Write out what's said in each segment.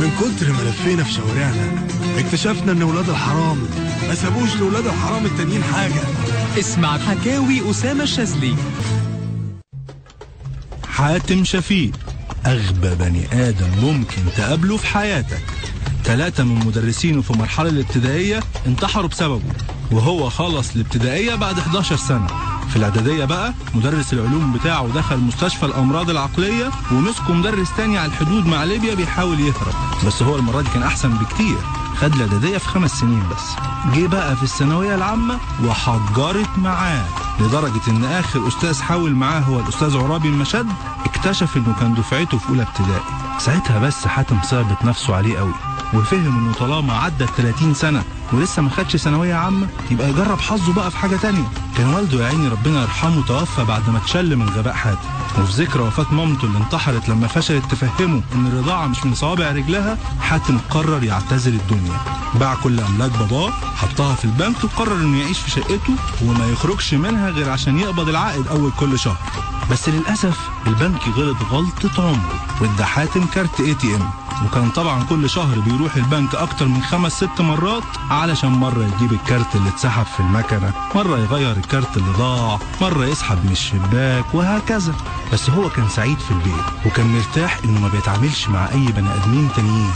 من كتر ما لفينا في شوارعنا اكتشفنا إن ولاد الحرام ما سابوش لولاد الحرام التانيين حاجة. اسمع حكاوي أسامة الشاذلي. حاتم شفيق أغبى بني آدم ممكن تقابله في حياتك. ثلاثة من مدرسينه في المرحلة الابتدائية انتحروا بسببه وهو خلص الابتدائية بعد 11 سنة. في الإعدادية بقى مدرس العلوم بتاعه دخل مستشفى الأمراض العقلية ومسكه مدرس تاني على الحدود مع ليبيا بيحاول يهرب. بس هو المرة دي كان أحسن بكتير خد الإعدادية في خمس سنين بس. جه بقى في الثانوية العامة وحجرت معاه لدرجة إن آخر أستاذ حاول معاه هو الأستاذ عرابي المشد اكتشف إنه كان دفعته في أولى ابتدائي. ساعتها بس حاتم صعبت نفسه عليه قوي. وفهم إنه طالما عدى 30 سنة ولسه ما خدش ثانوية عامة يبقى يجرب حظه بقى في حاجة تانية. كان والده يا عيني ربنا يرحمه توفى بعد ما اتشل من غباء حاتم وفي ذكرى وفاة مامته اللي انتحرت لما فشلت تفهمه إن الرضاعة مش من صوابع رجلها حاتم قرر يعتزل الدنيا. باع كل أملاك باباه حطها في البنك وقرر إنه يعيش في شقته وما يخرجش منها غير عشان يقبض العائد أول كل شهر. بس للأسف البنك غلط غلطة عمره وادى حاتم كارت ATM وكان طبعا كل شهر بيروح البنك أكتر من خمس ست مرات علشان مرة يجيب الكارت اللي اتسحب في المكنة مرة يغير الكارت اللي ضاع مرة يسحب من الشباك وهكذا. بس هو كان سعيد في البيت وكان مرتاح إنه ما بيتعاملش مع أي بني آدمين تانيين.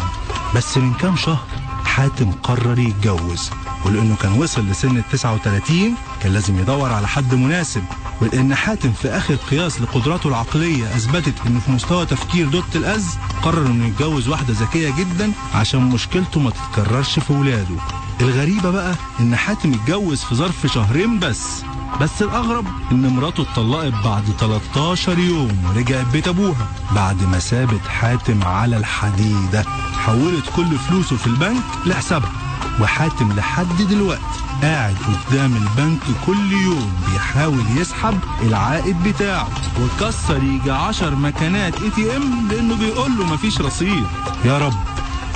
بس من كام شهر حاتم قرر يتجوز ولأنه كان وصل لسن ال 39 كان لازم يدور على حد مناسب ولان حاتم في آخر قياس لقدراته العقلية أثبتت إنه في مستوى تفكير دوت الأز قرر إنه يتجوز واحدة ذكية جدا عشان مشكلته ما تتكررش في ولاده. الغريبة بقى إن حاتم اتجوز في ظرف شهرين بس. بس الأغرب إن مراته اتطلقت بعد 13 يوم ورجعت بيت أبوها. بعد ما سابت حاتم على الحديدة حولت كل فلوسه في البنك لحسابها. وحاتم لحد دلوقتي قاعد قدام البنك كل يوم بيحاول يسحب العائد بتاعه وكسر يجي 10 مكانات اي تي ام لأنه بيقول له مفيش رصيد. يا رب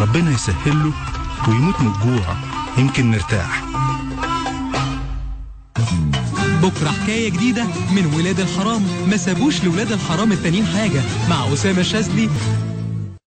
ربنا يسهل له ويموت من الجوع. يمكن نرتاح. بكرة حكاية جديدة من ولاد الحرام. ما سابوش لولاد الحرام التانيين حاجة. مع أسامة الشاذلي